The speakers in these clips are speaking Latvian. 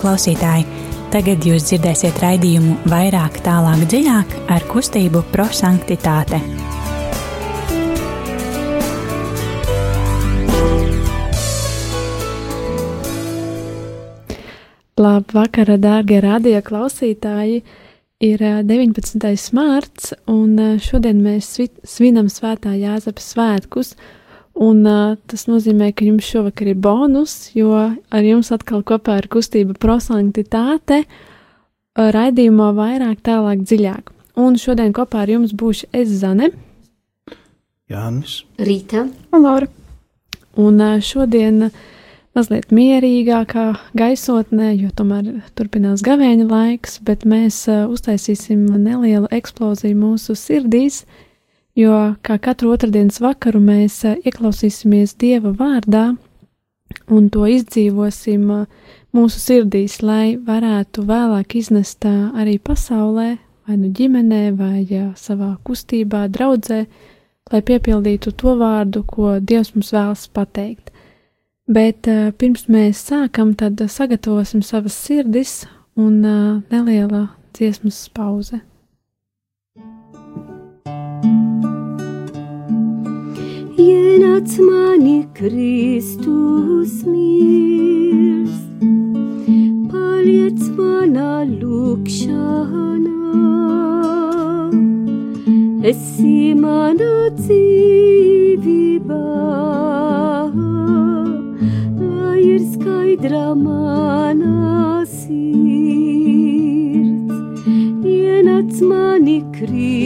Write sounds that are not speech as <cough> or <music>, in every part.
Klausītāji, tagad jūs dzirdēsiet raidījumu vairāk, tālāk, dziļāk ar kustību prosanktitāte. Labvakar, dārgie radio klausītāji! Ir 19. mārts, un šodien mēs svinam Svētā Jāzepa svētkus. Un, uh, tas nozīmē, ka jums šovakar ir bonus, jo ar jums atkal kopā ir kustība prosanktitāte, raidījumā vairāk, tālāk, dziļāk. Un šodien kopā ar jums būšu es Zane, Jānis, Rīta un Laura. Un uh, šodien mazliet mierīgākā gaisotnē, jo tomēr turpinās gavēņa laiks, bet mēs uh, uztaisīsim nelielu eksploziju mūsu sirdīs, uh, jo kā katru otrdienas vakaru mēs eh, ieklausīsimies Dieva vārdā un to izdzīvosim eh, mūsu sirdīs, lai varētu vēlāk iznest eh, arī pasaulē, vai nu ģimenē, vai savā kustībā, draudzē, lai piepildītu to vārdu, ko Dievs mums vēlas pateikt. Bet pirms mēs sākam, tad sagatavosim savas sirdis un neliela dziesmas pauze. Ienāc mani Kristus mīls, paliec manā lūkšanā. Esi mana dzīvība, lai ir skaidra mana sirds. Ienāc mani Kristus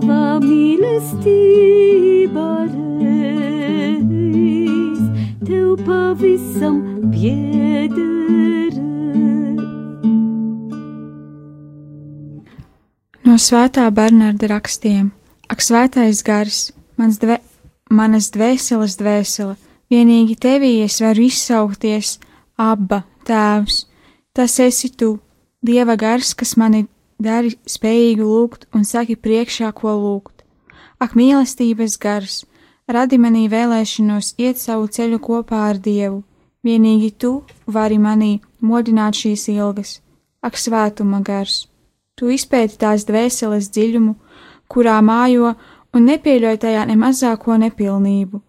tava mīlestība reiz, tev pavisam pieder. No svētā Bernarda rakstiem: Ak, svētais gars, mans dve, manas dvēseles dvēsele, vienīgi tevī es varu izsaukties, abba, tēvs, tas esi tu, dieva gars, kas mani dari spējīgu lūgt un saki priekšā, ko lūgt. Ak, mīlestības gars, radi manī vēlēšanos iet savu ceļu kopā ar Dievu, vienīgi tu vari manī modināt šīs ilgas. Ak, svētuma gars! Tu izpēti tās dvēseles dziļumu, kurā mājo un nepieļauj tajā ne mazāko nepilnību.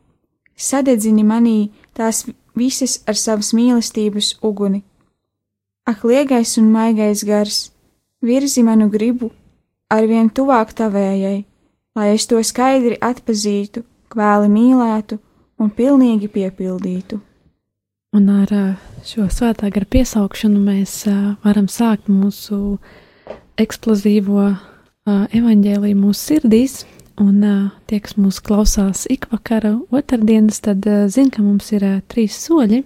Sadedzini manī tās visas ar savas mīlestības uguni. Ak, liegais un maigais gars, virzi manu gribu arvien tuvāk tavējai, lai es to skaidri atpazītu, kvēli mīlētu un pilnīgi piepildītu. Un ar šo svētā gara piesaukšanu mēs varam sākt mūsu eksplozīvo evaņģēlīju mūsu sirdīs, un tie, kas mūs klausās ikvakara otrdienas, tad zina, ka mums ir trīs soļi,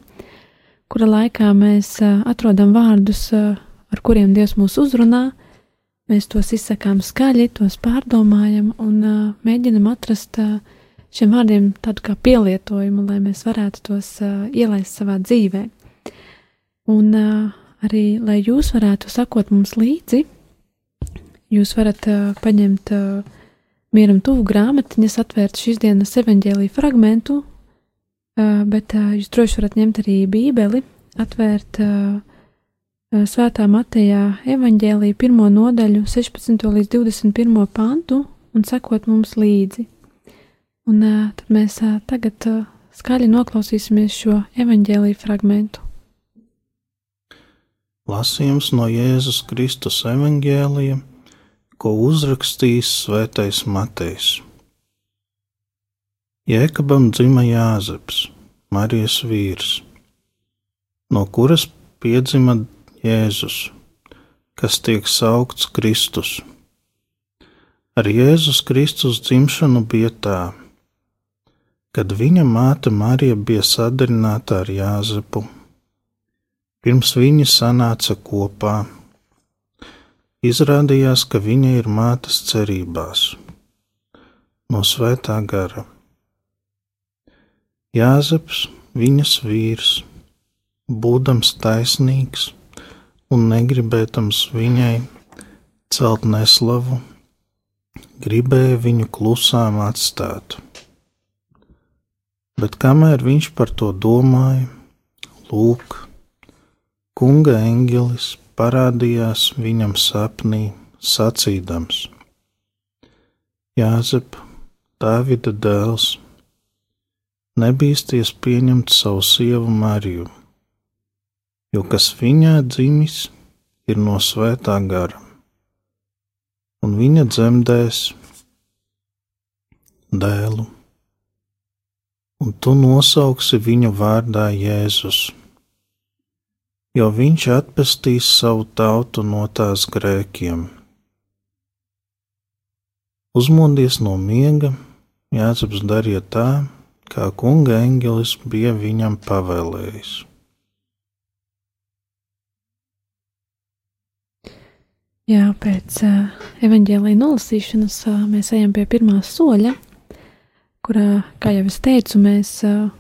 kura laikā mēs atrodam vārdus, ar kuriem Dievs mūs uzrunā, mēs tos izsakām skaļi, tos pārdomājam un mēģinam atrast šiem vārdiem tādu kā pielietojumu, lai mēs varētu tos ielaist savā dzīvē. Un arī, lai jūs varētu sakot mums līdzi, Jūs varat uh, paņemt uh, mieram tuvu grāmatiņas, atvērt šīs dienas evaņģēlīju fragmentu, uh, bet uh, jūs droši varat ņemt arī bībeli, atvērt uh, uh, svētā Matejā evaņģēlīju pirmo nodaļu, 16. līdz 21. pantu un sekot mums līdzi. Un uh, tad mēs uh, tagad skaļi noklausīsimies šo evaņģēlīju fragmentu. Lasījums no Jēzus Kristus evaņģēlija ko uzrakstījis Svētais Matejs. Jēkabam dzima Jāzeps, Marijas vīrs, no kuras piedzima Jēzus, kas tiek saukts Kristus. Ar Jēzus Kristus dzimšanu bija tā, kad viņa māte Marija bija sadarināta ar Jāzepu. Pirms viņi sanāca kopā, izrādījās, ka viņa ir mātes cerībās no svētā gara. Jāzeps, viņas vīrs, būdams taisnīgs un negribētams viņai celt neslavu, gribēja viņu klusām atstāt. Bet kamēr viņš par to domāja, lūk, kunga eņģelis parādījās viņam sapnī, sacīdams: Jāzep, Dāvida dēls, nebīsties pieņemt savu sievu Mariju, jo kas viņā dzimis, ir no svētā gara un viņa dzemdēs dēlu, un tu nosauksi viņu vārdā Jēzus, jo viņš atpestīs savu tautu no tās grēkiem. Uzmodies no miega, Jāzeps darīja tā, kā kunga eņģelis bija viņam pavēlējis. Jā, pēc uh, evaņģēlīja nolasīšanas uh, mēs ejam pie pirmā soļa, kurā, kā jau es teicu, mēs uh,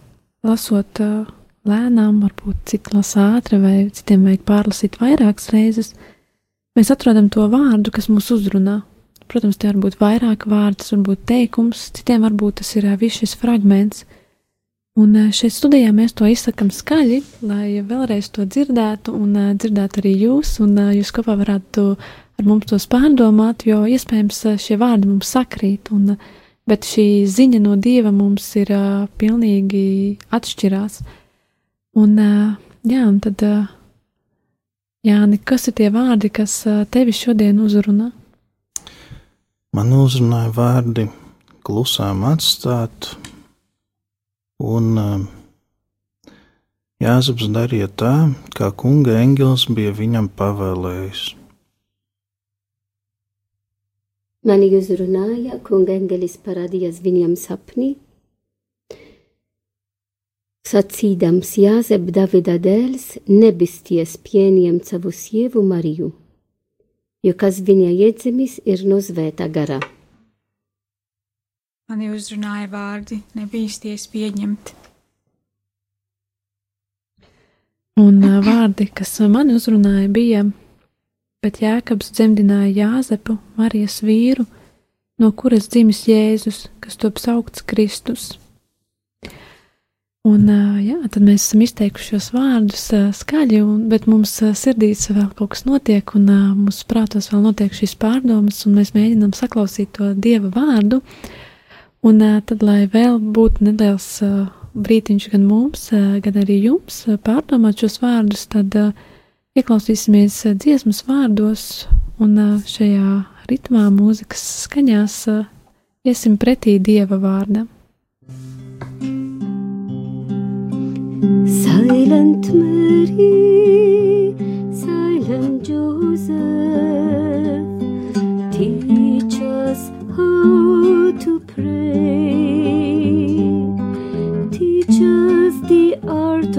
lasot uh, lēnām, varbūt citi lasa ātri, vai citiem vajag pārlasīt vairākas reizes, mēs atrodam to vārdu, kas mūs uzrunā. Protams, tie var būt vairāk vārdi, tas var būt teikums, citiem varbūt tas ir uh, viss šis fragments. Un šeit studijā mēs to izsakām skaļi, lai vēlreiz to dzirdētu, un uh, dzirdētu arī jūs, un uh, jūs kopā varētu ar mums tos pārdomāt, jo iespējams šie vārdi mums sakrīt, un, bet šī ziņa no Dieva mums ir pilnīgi atšķirās. Un, jā, un tad, Jāni, kas ir tie vārdi, kas tevi šodien uzrunā? Man uzrunāja vārdi klusām atstāt, Un um, Jāzeps darīja tā, kā kunga eņģelis bija viņam pavēlējis. Mani uzrunāja, kunga eņģelis parādījās viņam sapnī, sacīdams Jāzep Davida dēls nebisties pieņemt savu sievu Mariju, jo kas viņa iedzimis ir no svētā garā. Mani uzrunāja vārdi, nebīsties pieņemt. Un vārdi, kas man uzrunāja, bija, bet Jēkabs dzemdināja Jāzepu, Marijas vīru, no kuras dzimis Jēzus, kas top saukts Kristus. Un, jā, tad mēs esam izteikuši šos vārdus skaļi, un, bet mums sirdīs vēl kaut kas notiek, un mūsu prātos vēl notiek šīs pārdomas, un mēs mēģinām saklausīt to Dieva vārdu. Uh, Un tad, lai vēl būtu neliels brītiņš gan mums, gan arī jums pārdomāt šos vārdus, tad ieklausīsimies dziesmas vārdos un šajā ritmā, mūzikas skaņās iesim pretī Dieva vārdam. Silent Mary, silent Joseph,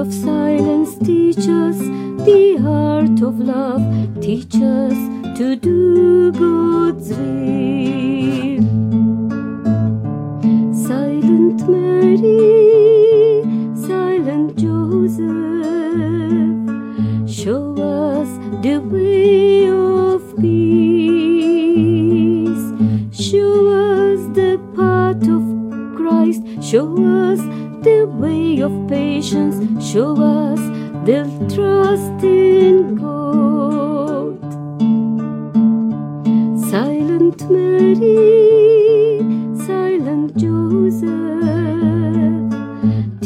of silence, teach us the art of love, teach us to do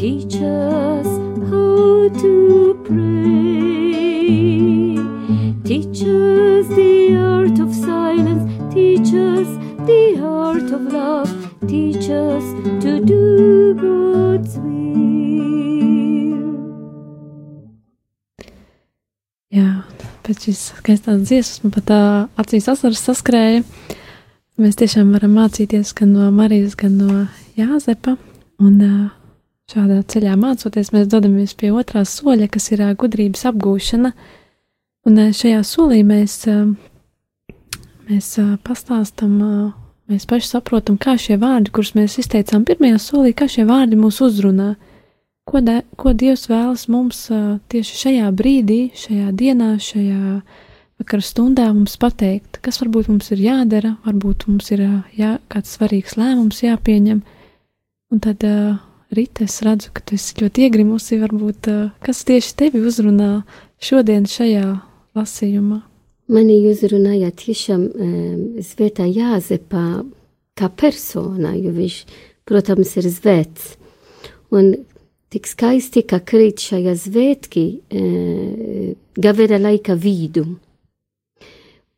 teach us how to pray. Teach us the art of silence, teach us the art of love, teach us to do God's will. Jā, pēc šīs skaistās dziesmas man pat uh, acīs asaras saskrēja. Mēs tiešām varam mācīties gan no Marijas, gan no Jāzepa. Un uh, šādā ceļā mācoties, mēs dodamies pie otrā soļa, kas ir gudrības apgūšana. Un šajā solī mēs, mēs pastāstam, mēs paši saprotam, kā šie vārdi, kurus mēs izteicām pirmajā solī, kā šie vārdi mūs uzrunā. Ko, de, ko Dievs vēlas mums tieši šajā brīdī, šajā dienā, šajā vakara stundā mums pateikt, kas varbūt mums ir jādara, varbūt mums ir jā, kāds svarīgs lēmums jāpieņem. Un tad, uh, Rīta, es redzu, ka tu esi ļoti iegrimusi, varbūt uh, kas tieši tevi uzrunā šodien šajā lasījumā. Mani uzrunāja tiešām um, Svētā Jāzepa kā persona, jo viņš, protams, ir zvēts. Un tik skaisti, ka krīt šajā svētki e, gavera laika vidu.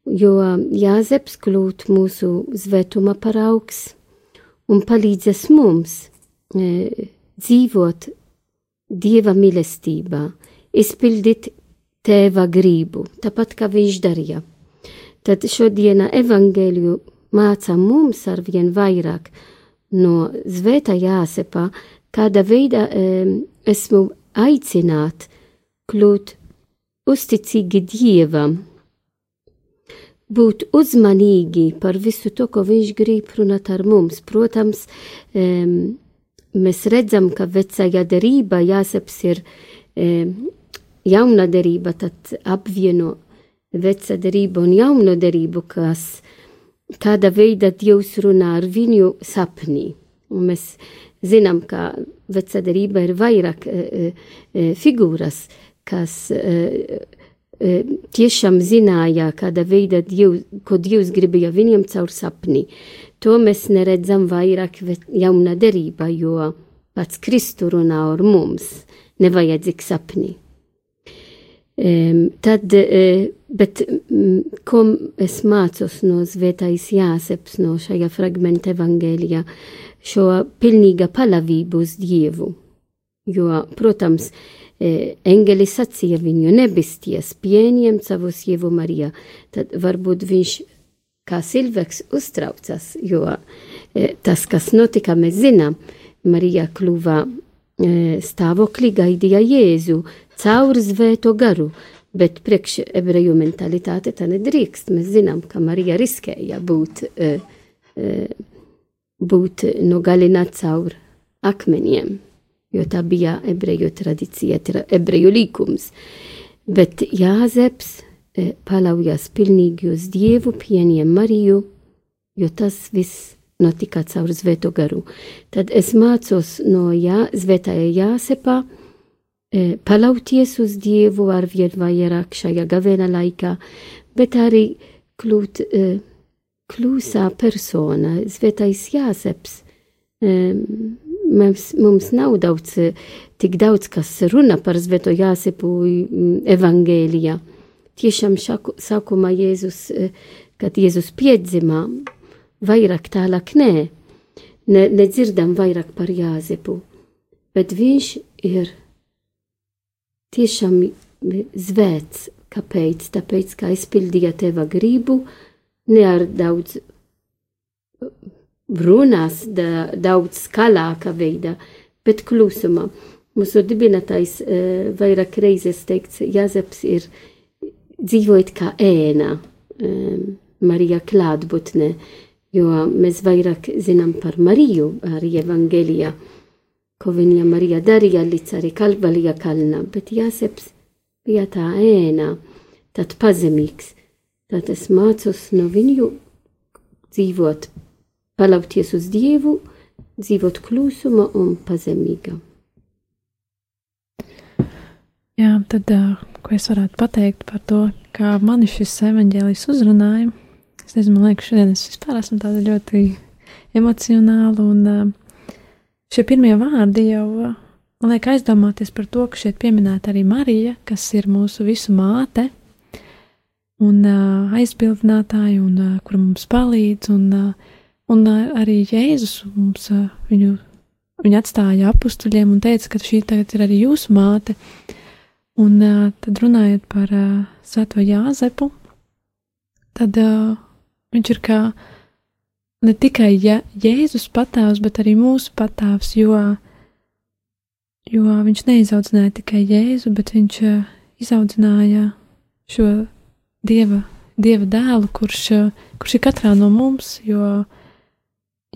Jo Jāzeps kļūt mūsu svētuma paraugs un palīdzēs mums dzīvot Dieva mīlestībā, izpildīt tēva gribu, tāpat kā viņš darīja. Tad šodiena evaņģēliju māca mums ar vien vairāk no Svētā Jāsepa, kāda veida esmu aicināt kļūt uzticīgi Dievam, būt uzmanīgi par visu to, ko Viņš grib runāt ar mums. Protams, um, mēs redzam, ka vecajā derībā jāsaps ir um, jauna derība, tad apvieno veca derību un jauno derību, kas kāda veida Dievs runā ar viņu sapnī. Un mēs zinām, ka vecā derība ir vairāk e, e, figūras, kas e, e, tiešām zināja, kāda veida Dievs, ko Dievs gribēja viņiem caur sapni. To mēs neredzam vairāk jaunā derībā, jo pats Kristu runā ar mums, nevajadzīgs sapni. Um, tad, uh, bet um, ko es mācos no Svētais Jāseps, no šajā fragmenta evangēlijā, šo pilnīga palavību uz Dievu. Jo, protams, uh, engeli sacīja viņu nebisties, pieņem savu sievu Mariju, tad varbūt viņš kā cilvēks uztraucas, jo uh, tas, kas notika, mēs zinām, Marija kļuva stāvoklī gaidīja Jēzu, caur zvēto garu, bet priekš ebreju mentalitāte tā nedrīkst. Mēs zinām, ka Marija riskēja būt, e, e, būt nogalināta caur akmeņiem, jo tā bija ebreju tradīcija, ebreju likums. Bet Jāzeps e, palaujas pilnīgi uz Dievu, pieņem Mariju, jo tas viss notika caur Svēto garu. Tad es mācos no jā, Svētajā Jāsepā e, palauties uz Dievu ar vien vairāk šajā gavēna laikā, bet arī kļūt e, klusā persona, Svētais Jāseps. E, mums, mums nav daudz, tik daudz, kas runa par Svēto Jāsepu evangēlijā. Tiešām šaku, sākumā Jēzus, kad Jēzus piedzimā, vairāk tālāk nē, ne, nedzirdam vairāk par Jāzepu, bet viņš ir tiešām zvēts. Kāpēc? Tāpēc, ka izpildīja teva gribu, ne ar daudz runās, da, daudz skalāka veidā, bet klusumā. Mūsu dibinātājs e, vairāk reizes teikts, Jāzeps ir dzīvojot kā ēna, e, Marija klātbūtne jo mēs vairāk zinām par Mariju arī evangelijā, ko viņa Marija darīja līdz arī Kalvalija kalnā, bet Jāseps bija tā ēnā, tad pazemīgs. Tad es mācos no viņu dzīvot, palaukties uz Dievu, dzīvot klusuma un pazemīga. Jā, tad, ko es varētu pateikt par to, kā mani šis evaņģēlijs uzrunāja, Es nezinu, man liekas, šodien es vispār esmu tāda ļoti emocionāla, un uh, šie pirmie vārdi jau uh, man liek aizdomāties par to, ka šeit pieminēta arī Marija, kas ir mūsu visu māte. un uh, aizbildinātāji, un uh, kur mums palīdz, un, uh, un uh, arī Jēzus mums uh, viņu, viņu atstāja apstuļiem un teica, ka šī tagad ir arī jūsu māte. Un tad runājot par Svēto Jāzepu, tad viņš ir kā ne tikai ja, Jēzus patāvs, bet arī mūsu patāvs, jo, jo viņš neizaudzināja tikai Jēzu, bet viņš izaudzināja šo dieva, dieva dēlu, kurš, kurš ir katrā no mums. Jo,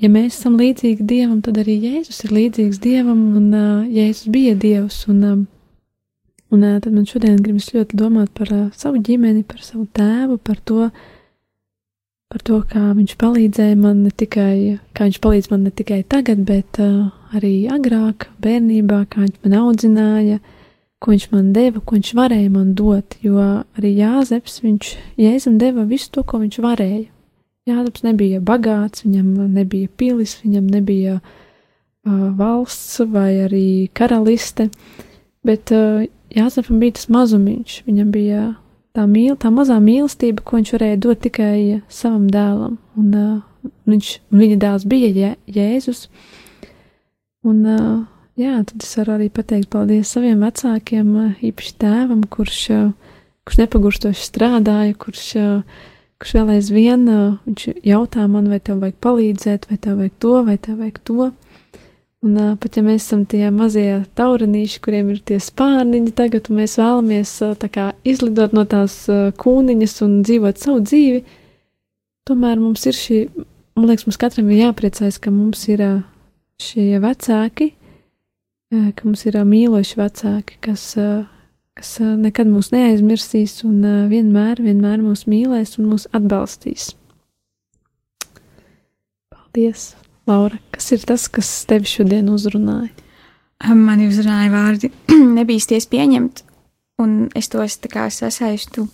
ja mēs esam līdzīgi dievam, tad arī Jēzus ir līdzīgs dievam, un uh, Jēzus bija dievs. Un, um, un tad man šodien gribas ļoti domāt par savu ģimeni, par savu tēvu, par to, par to, kā viņš palīdzēja man ne tikai, kā viņš palīdz man ne tikai tagad, bet arī agrāk, bērnībā, kā viņš man audzināja. Ko viņš man deva, ko viņš varēja man dot, jo arī Jāzeps, viņš Jēzum deva visu to, ko viņš varēja. Jāzeps nebija bagāts, viņam nebija pilis, viņam nebija uh, valsts vai arī karaliste, bet uh, Jāzepam bija tas mazumiņš, viņam bija tā, mīl, tā mazā mīlestība, ko viņš varēja dot tikai savam dēlam, un uh, viņš, viņa dēls bija Jē, Jēzus, un uh, Jā, tad es varu arī pateikt paldies saviem vecākiem, īpaši tēvam, kurš, kurš nepagurstoši strādāja, kurš, kurš vēl aizvien viņš jautā man, vai tev vajag palīdzēt, vai tev vajag to, vai tev vajag to. Un pat ja mēs esam tie mazie taurenīši, kuriem ir tie spārniņi tagad, un mēs vēlamies kā izlidot no tās kūniņas un dzīvot savu dzīvi, tomēr mums ir šī, man liekas, mums katram ir jāpriecājas, ka mums ir šie vecāki, ka mums ir mīloši vecāki, kas, kas nekad mūs neaizmirsīs un vienmēr, vienmēr mūs mīlēs un mūs atbalstīs. Paldies, Laura! Kas ir tas, kas tevi šodien uzrunāja? Mani uzrunāja vārdi, <clears throat> nebīsties pieņemt, un es tos tā kā sasaistu,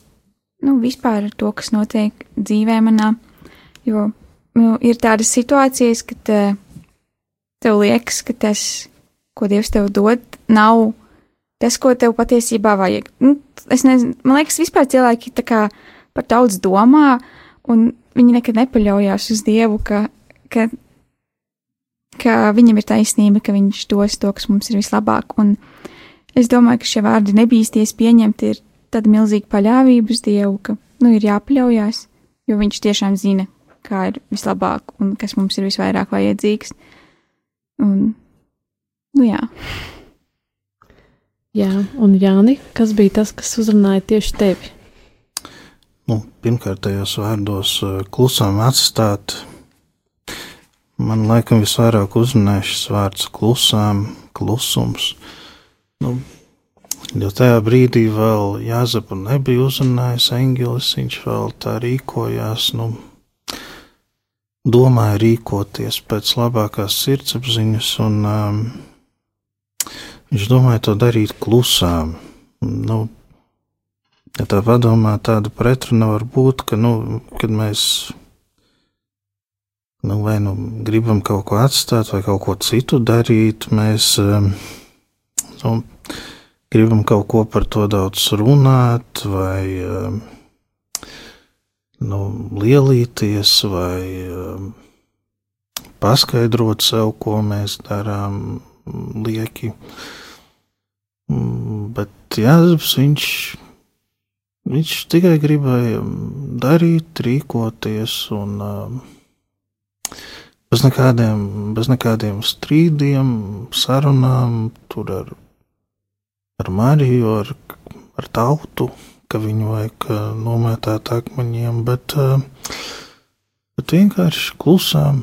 nu, vispār ar to, kas notiek dzīvē manā, jo nu, ir tādas situācijas, kad tev liekas, ka tas ko Dievs tev dod, nav tas, ko tev patiesībā vajag. Nu, es nezinu, man liekas, vispār cilvēki kā par daudz domā, un viņi nekad nepaļaujas uz Dievu, ka, ka, ka viņam ir taisnība, ka viņš dos to, kas mums ir vislabāk. Un es domāju, ka šie vārdi nebīsties pieņemt ir tāda milzīga paļāvība uz Dievu, ka nu, ir jāpaļaujas, jo viņš tiešām zina, kā ir vislabāk un kas mums ir visvairāk vajadzīgs. Un Nu, jā. jā, un Jāni, kas bija tas, kas uzrunāja tieši tevi? Nu, pirmkārt, tajos vārdos eh, klusām atstāt. Man laikam visvairāk uzrunāja šis vārds klusām, klusums. Nu, jo tajā brīdī vēl Jāzepu nebija uzrunājis eņģelis, viņš vēl tā rīkojās, nu, domāja rīkoties pēc labākās sirdsapziņas un um, Viņš domāja to darīt klusām. Nu, ja tā padomā, tāda pretruna var būt, ka, nu, kad mēs nu, vai nu gribam kaut ko atstāt, vai kaut ko citu darīt, mēs um, nu, gribam kaut ko par to daudz runāt, vai um, nu, lielīties, vai um, paskaidrot sev, ko mēs darām lieki. Mm, bet Jānis, viņš, viņš tikai gribēja darīt, rīkoties un bez nekādiem, bez nekādiem strīdiem, sarunām ar, ar Mariju, ar, ar tautu, ka viņu vajag nomētāt akmeņiem, bet, bet vienkārši klusām.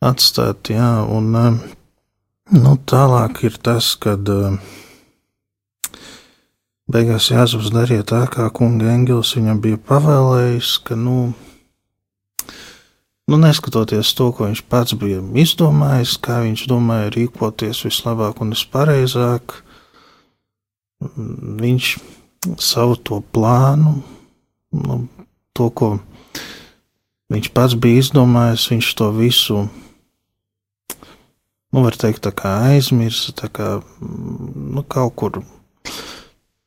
Atstāt, jā, un Nu, tālāk ir tas, kad beigās Jāzeps darīja tā, kā kunga eņģelis viņam bija pavēlējis, ka, nu, nu, neskatoties to, ko viņš pats bija izdomājis, kā viņš domāja rīkoties vislabāk un vispareizāk, viņš savu to plānu, nu, to, ko viņš pats bija izdomājis, viņš to visu nu, var teikt, tā kā aizmirsa, tā kā nu, kaut kur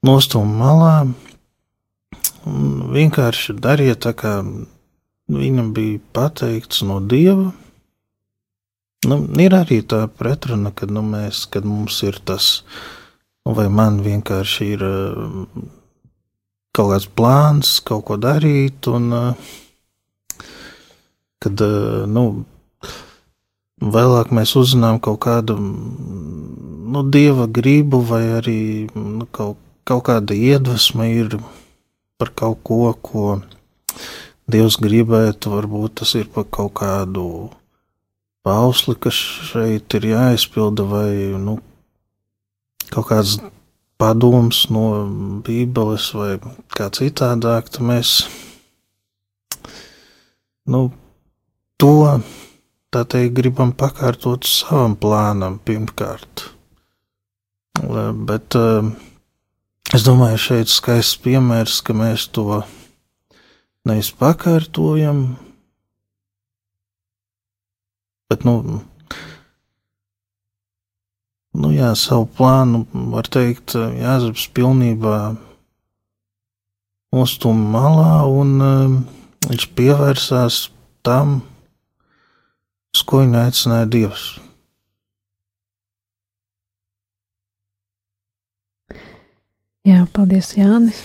nostūma malā. Vienkārši darīja tā, kā viņam bija pateikts no dieva. Nu, ir arī tā pretruna, kad, nu, mēs, kad mums ir tas, nu, vai man vienkārši ir uh, kaut kāds plāns, kaut ko darīt, un uh, kad, uh, nu, vēlāk mēs uzzinām kaut kādu, nu, dieva gribu, vai arī nu, kaut, kaut kāda iedvesma ir par kaut ko, ko Dievs gribētu, varbūt tas ir par kaut kādu pausli, kas šeit ir jāizpilda, vai nu, kaut kāds padoms no Bībeles vai kā citādāk, tad mēs nu, to teikt gribam pakārtot savam plānam pirmkārt. Bet uh, Es domāju, šeit skaists piemērs, ka mēs to nevis pakārtojam, bet, nu, nu jā, savu plānu, var teikt, Jāzeps pilnībā nostum malā, un uh, viņš pievērsās tam, uz ko viņa aicināja Dievs. Jā, paldies, Jānis.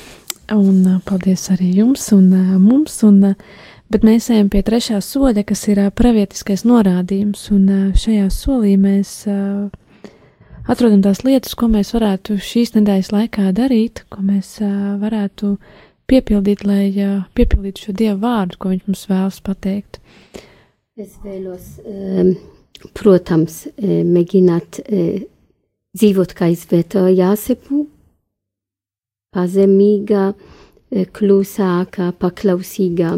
Un paldies arī jums un mums. Un, bet mēs ejam pie trešā soļa, kas ir pravietiskais norādījums. Un šajā solī mēs atrodam tās lietas, ko mēs varētu šīs nedēļas laikā darīt, ko mēs varētu piepildīt, lai piepildītu šo dievu vārdu, ko viņš mums vēlas pateikt. Es vēlos, protams, mēģināt dzīvot kā izvērtēja Jāsepu pazemīga, e, klusāka, paklausīga.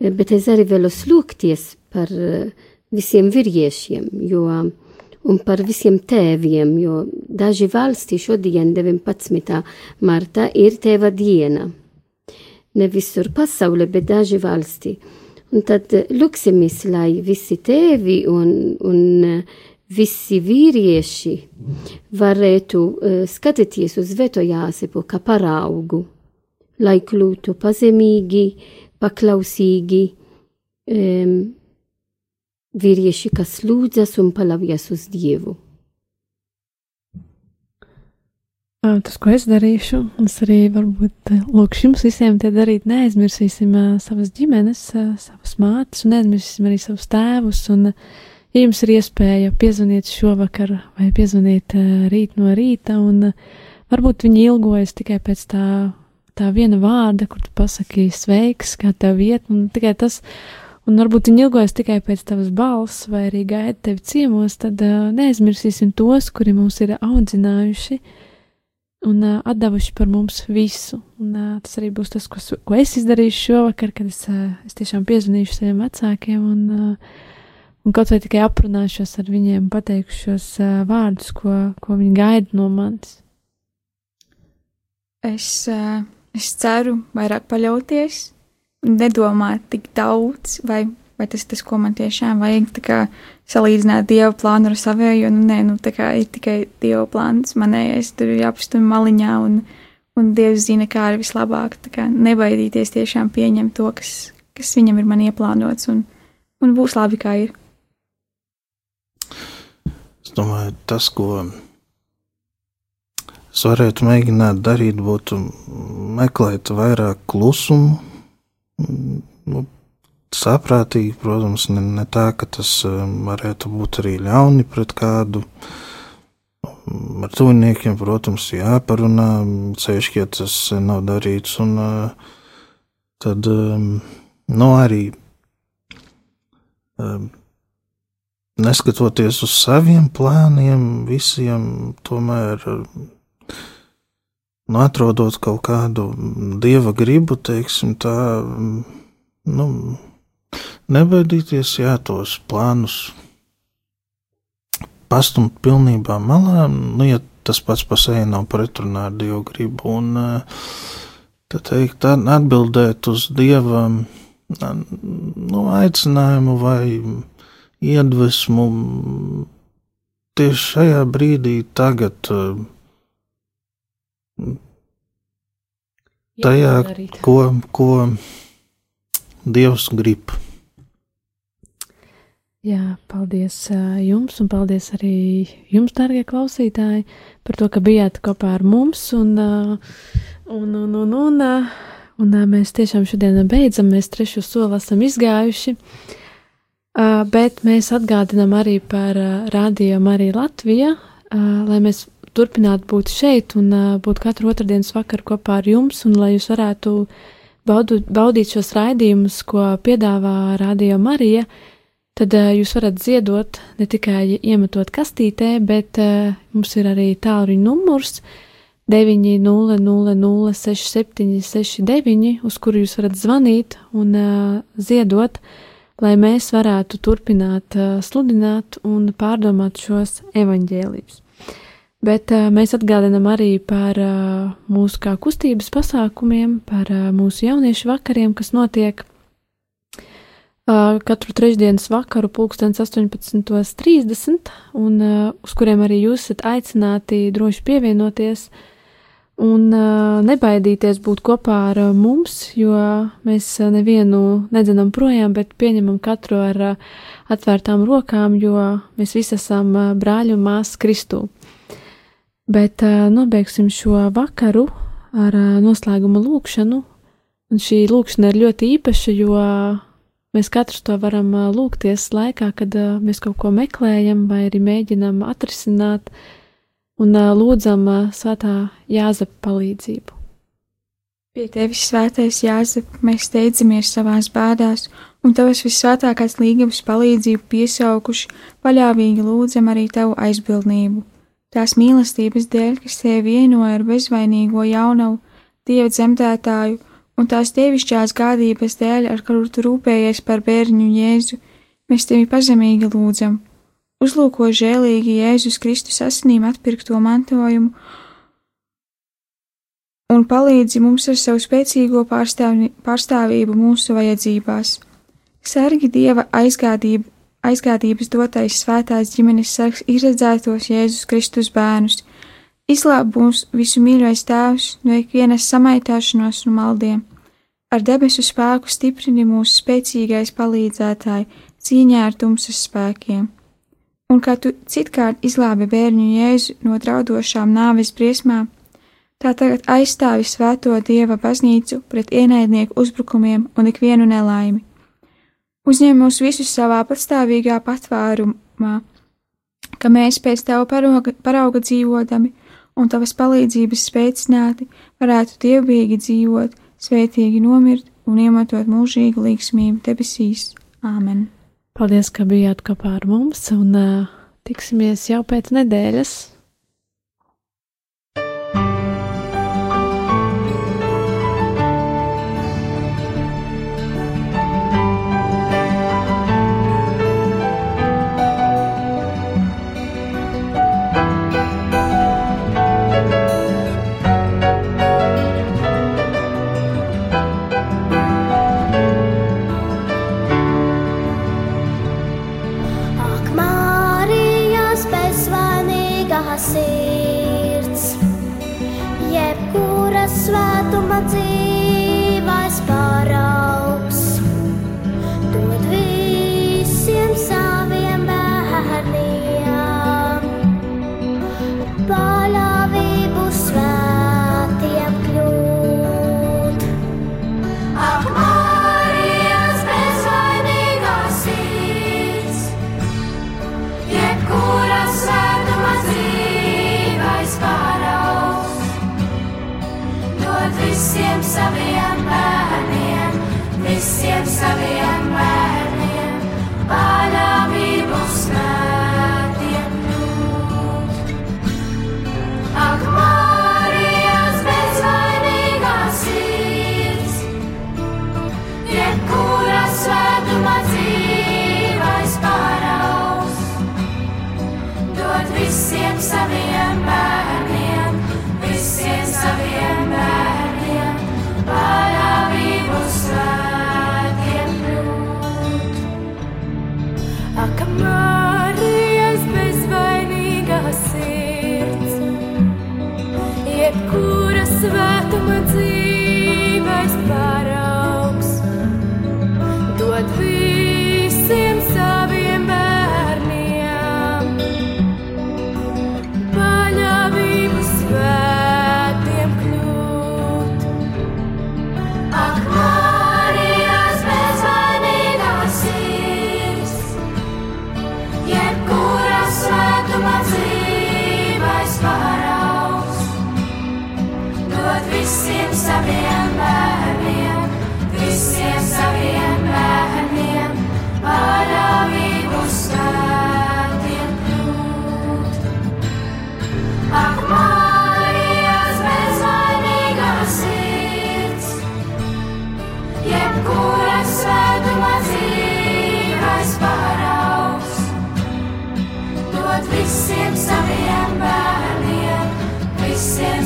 E, bet es arī vēlos lūgties par e, visiem vīriešiem, jo un par visiem tēviem, jo daži valsti šodien, 19. martā, ir tēva diena. Ne visur pasaulē, bet daži valsti. Un tad lūksimies, lai visi tēvi un, un visi vīrieši varētu uh, skatīties uz Veto Jāsepu kā paraugu, lai kļūtu pazemīgi, paklausīgi, um, vīrieši, kas lūdzas un paļaujas uz Dievu. Tas, ko es darīšu, es arī varbūt lūkšu jums visiem te darīt. Neaizmirsīsim savas ģimenes, savas mātes, un neaizmirsīsim arī savus tēvus. Un, uh, ja jums ir iespēja piezvanīt šovakar vai piezvanīt uh, rīt no rīta, un uh, varbūt viņi ilgojas tikai pēc tā, tā viena vārda, kur tu pasaki sveiks, kā tev iet, un tikai tas, un varbūt viņi ilgojas tikai pēc tavas balss vai arī gaida tevi ciemos, tad uh, neaizmirsīsim tos, kuri mūs ir audzinājuši un uh, atdevuši par mums visu. Un, uh, tas arī būs tas, ko, ko es izdarīšu šovakar, kad es, uh, es tiešām piezvanīšu saviem vecākiem un uh, un kaut vai tikai aprunāšos ar viņiem, pateikšu šos uh, vārdus, ko, ko viņi gaida no manis. Es, uh, es ceru vairāk paļauties, nedomāt tik daudz, vai, vai tas tas, ko man tiešām vajag, kā salīdzināt Dieva plānu ar savēju, nu nē, nu tā kā ir tikai Dieva plāns, manējais tur ir jāpastum maliņā, un, un Dievs zina, kā ir vislabāk, nebaidīties tiešām pieņemt to, kas, kas viņam ir man ieplānots, un, un būs labi, kā ir domāju, tas, ko es varētu mēģināt darīt, būtu meklēt vairāk klusumu. Nu, saprātīgi, protams, ne, ne tā, ka tas um, varētu būt arī ļauni pret kādu. Ar tuviniekiem, protams, jāparunā, ceļš, ja tas nav darīts, un uh, tad, um, nu, arī um, neskatoties uz saviem plāniem, visiem tomēr nu, atrodot kaut kādu dieva gribu, teiksim, tā, nu, nebaidīties, jā, tos plānus pastumt pilnībā malā, nu, ja tas pats pa sevi nav pretrunā ar dievu gribu, un tad teikt, atbildēt uz dieva nu, aicinājumu vai iedvesmu tieši šajā brīdī, tagad. tajā, darīt. ko, ko Dievs grib. Jā, paldies jums, un paldies arī jums, darbie klausītāji, par to, ka bijāt kopā ar mums. Un, un, un, un, un, un uh, mēs tiešām šodien beidzam, mēs trešo soli esam izgājuši. Uh, bet mēs atgādinām arī par uh, Radio Mariju Latviju, uh, lai mēs turpinātu būt šeit un uh, būt katru otrdienas vakaru kopā ar jums, un lai jūs varētu baudu, baudīt šos raidījumus, ko piedāvā Radio Marija. Uh, tad uh, jūs varat ziedot ne tikai iemetot kastītē, bet uh, mums ir arī tālruņa numurs 900-6769, uz kuru jūs varat zvanīt un uh, ziedot, lai mēs varētu turpināt sludināt un pārdomāt šos evaņģēlijus. Bet mēs atgādinām arī par mūsu kā kustības pasākumiem, par mūsu jauniešu vakariem, kas notiek katru trešdienas vakaru, pulkstens 18.30, un uz kuriem arī jūs esat aicināti droši pievienoties un uh, nebaidīties būt kopā ar uh, mums, jo mēs nevienu nedzenam projām, bet pieņemam katru ar atvērtām rokām, jo mēs visi esam brāļi un māsas Kristū. Bet nobeigsim šo vakaru ar noslēguma lūkšanu, un šī lūkšana ir ļoti īpaša, jo Mēs katrs to varam lūgties laikā, kad mēs kaut ko meklējam vai arī mēģinam atrisināt un lūdzam svētā Jāzepa palīdzību. Pie tevis, svētais Jāzep, mēs steidzamies savās bēdās, un tavas visvētākās līgavas palīdzību piesaukuši, paļāvīgi lūdzam arī tavu aizbildnību. Tās mīlestības dēļ, kas tevi vienoja ar bezvainīgo jaunavu, Dieva dzemdētāju, un tās dievišķās gādības dēļ, ar kuru tu rūpējies par bērnu Jēzu, mēs tevi pazemīgi lūdzam. Uzlūko žēlīgi Jēzus Kristus asinīm atpirkto mantojumu un palīdzi mums ar savu spēcīgo pārstāvi, pārstāvību mūsu vajadzībās. Sargi Dieva aizgādību, aizgādības dotais svētās ģimenes sargs izredzētos Jēzus Kristus bērnus, Izglāb mūs visu mīļais Tēvs no ikvienas samaitāšanos un maldiem. Ar debesu spēku stiprini mūsu spēcīgais palīdzētāji cīņā ar tumsas spēkiem. Un kā tu citkārt izglābi bērnu jēzu no draudošām nāves briesmām, tā tagad aizstāvi svēto dieva baznīcu pret ienaidnieku uzbrukumiem un ikvienu nelaimi. Uzņem mūs visus savā patstāvīgā patvērumā, ka mēs pēc tava parauga, parauga dzīvodami un tavas palīdzības spēcināti varētu dievbijīgi dzīvot, svētīgi nomirt un iemantot mūžīgu līgsmību debesīs. Āmen! Paldies, ka bijāt kopā ar mums, un uh, tiksimies jau pēc nedēļas!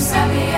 Send me